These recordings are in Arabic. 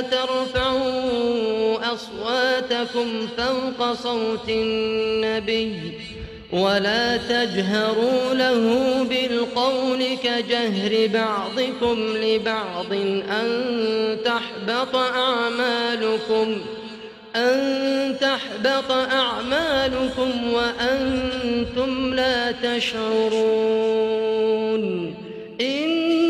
ترفعوا أصواتكم فوق صوت النبي ولا تجهروا له بالقول كجهر بعضكم لبعض أن تحبط أعمالكم أن تحبط أعمالكم وأنتم لا تشعرون إن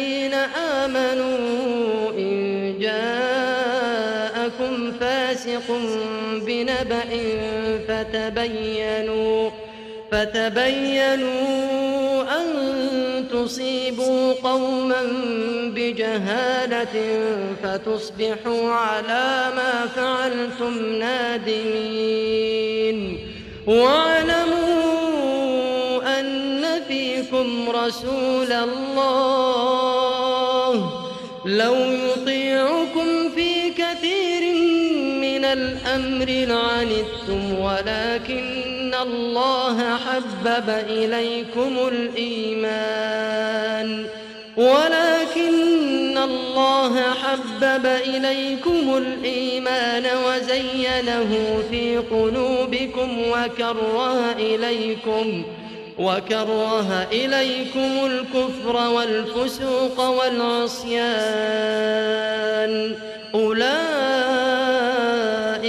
بنبأ فتبينوا فتبينوا أن تصيبوا قوما بجهالة فتصبحوا على ما فعلتم نادمين. واعلموا أن فيكم رسول الله. لو يطيعكم الأمر لعنتم ولكن الله حبب إليكم الإيمان. ولكن الله حبب إليكم الإيمان وزينه في قلوبكم وكره إليكم وكره إليكم الكفر والفسوق والعصيان. أولئك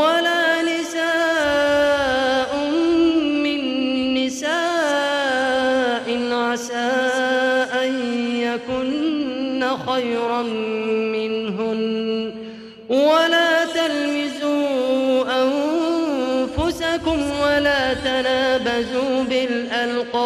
ولا نساء من نساء عسى أن يكن خيرا منهن. ولا تلمزوا أنفسكم ولا تنابزوا بالألقاب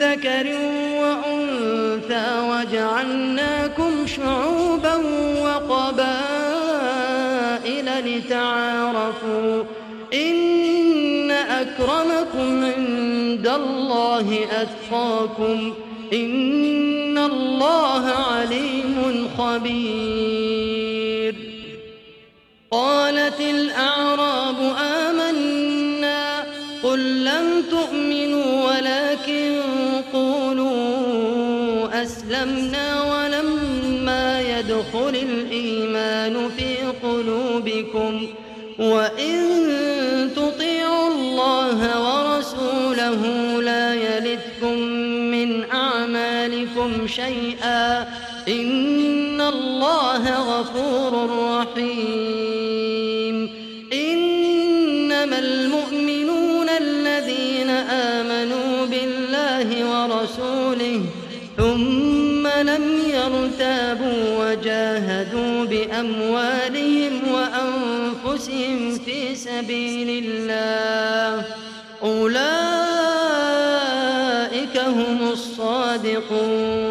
ذكر وأنثى وجعلناكم شعوبا وقبائل لتعارفوا إن أكرمكم عند الله أتقاكم إن الله عليم خبير قالت الأعراب آمنا أسلمنا ولما يدخل الإيمان في قلوبكم وإن تطيعوا الله ورسوله لا يلدكم من أعمالكم شيئا إن الله غفور رحيم ثم لم يرتابوا وجاهدوا بأموالهم وأنفسهم في سبيل الله. أولئك هم الصادقون.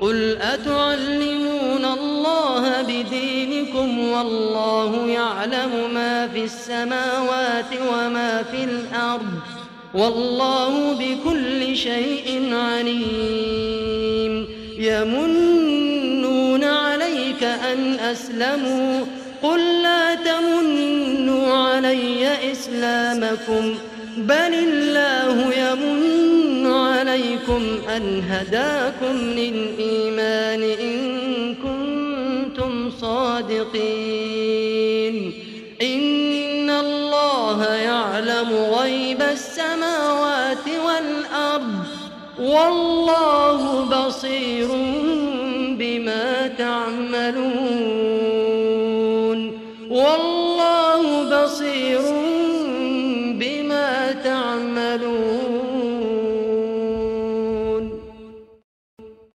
قل أتعلمون الله بدينكم والله يعلم ما في السماوات وما في الأرض. والله بكل شيء عليم. يمنون عليك أن أسلموا. قل لا تمنوا علي إسلامكم. بل الله يمن عليكم أن هداكم للإيمان إن كنتم صادقين. يعلم غيب السماوات والأرض والله بصير بما تعملون.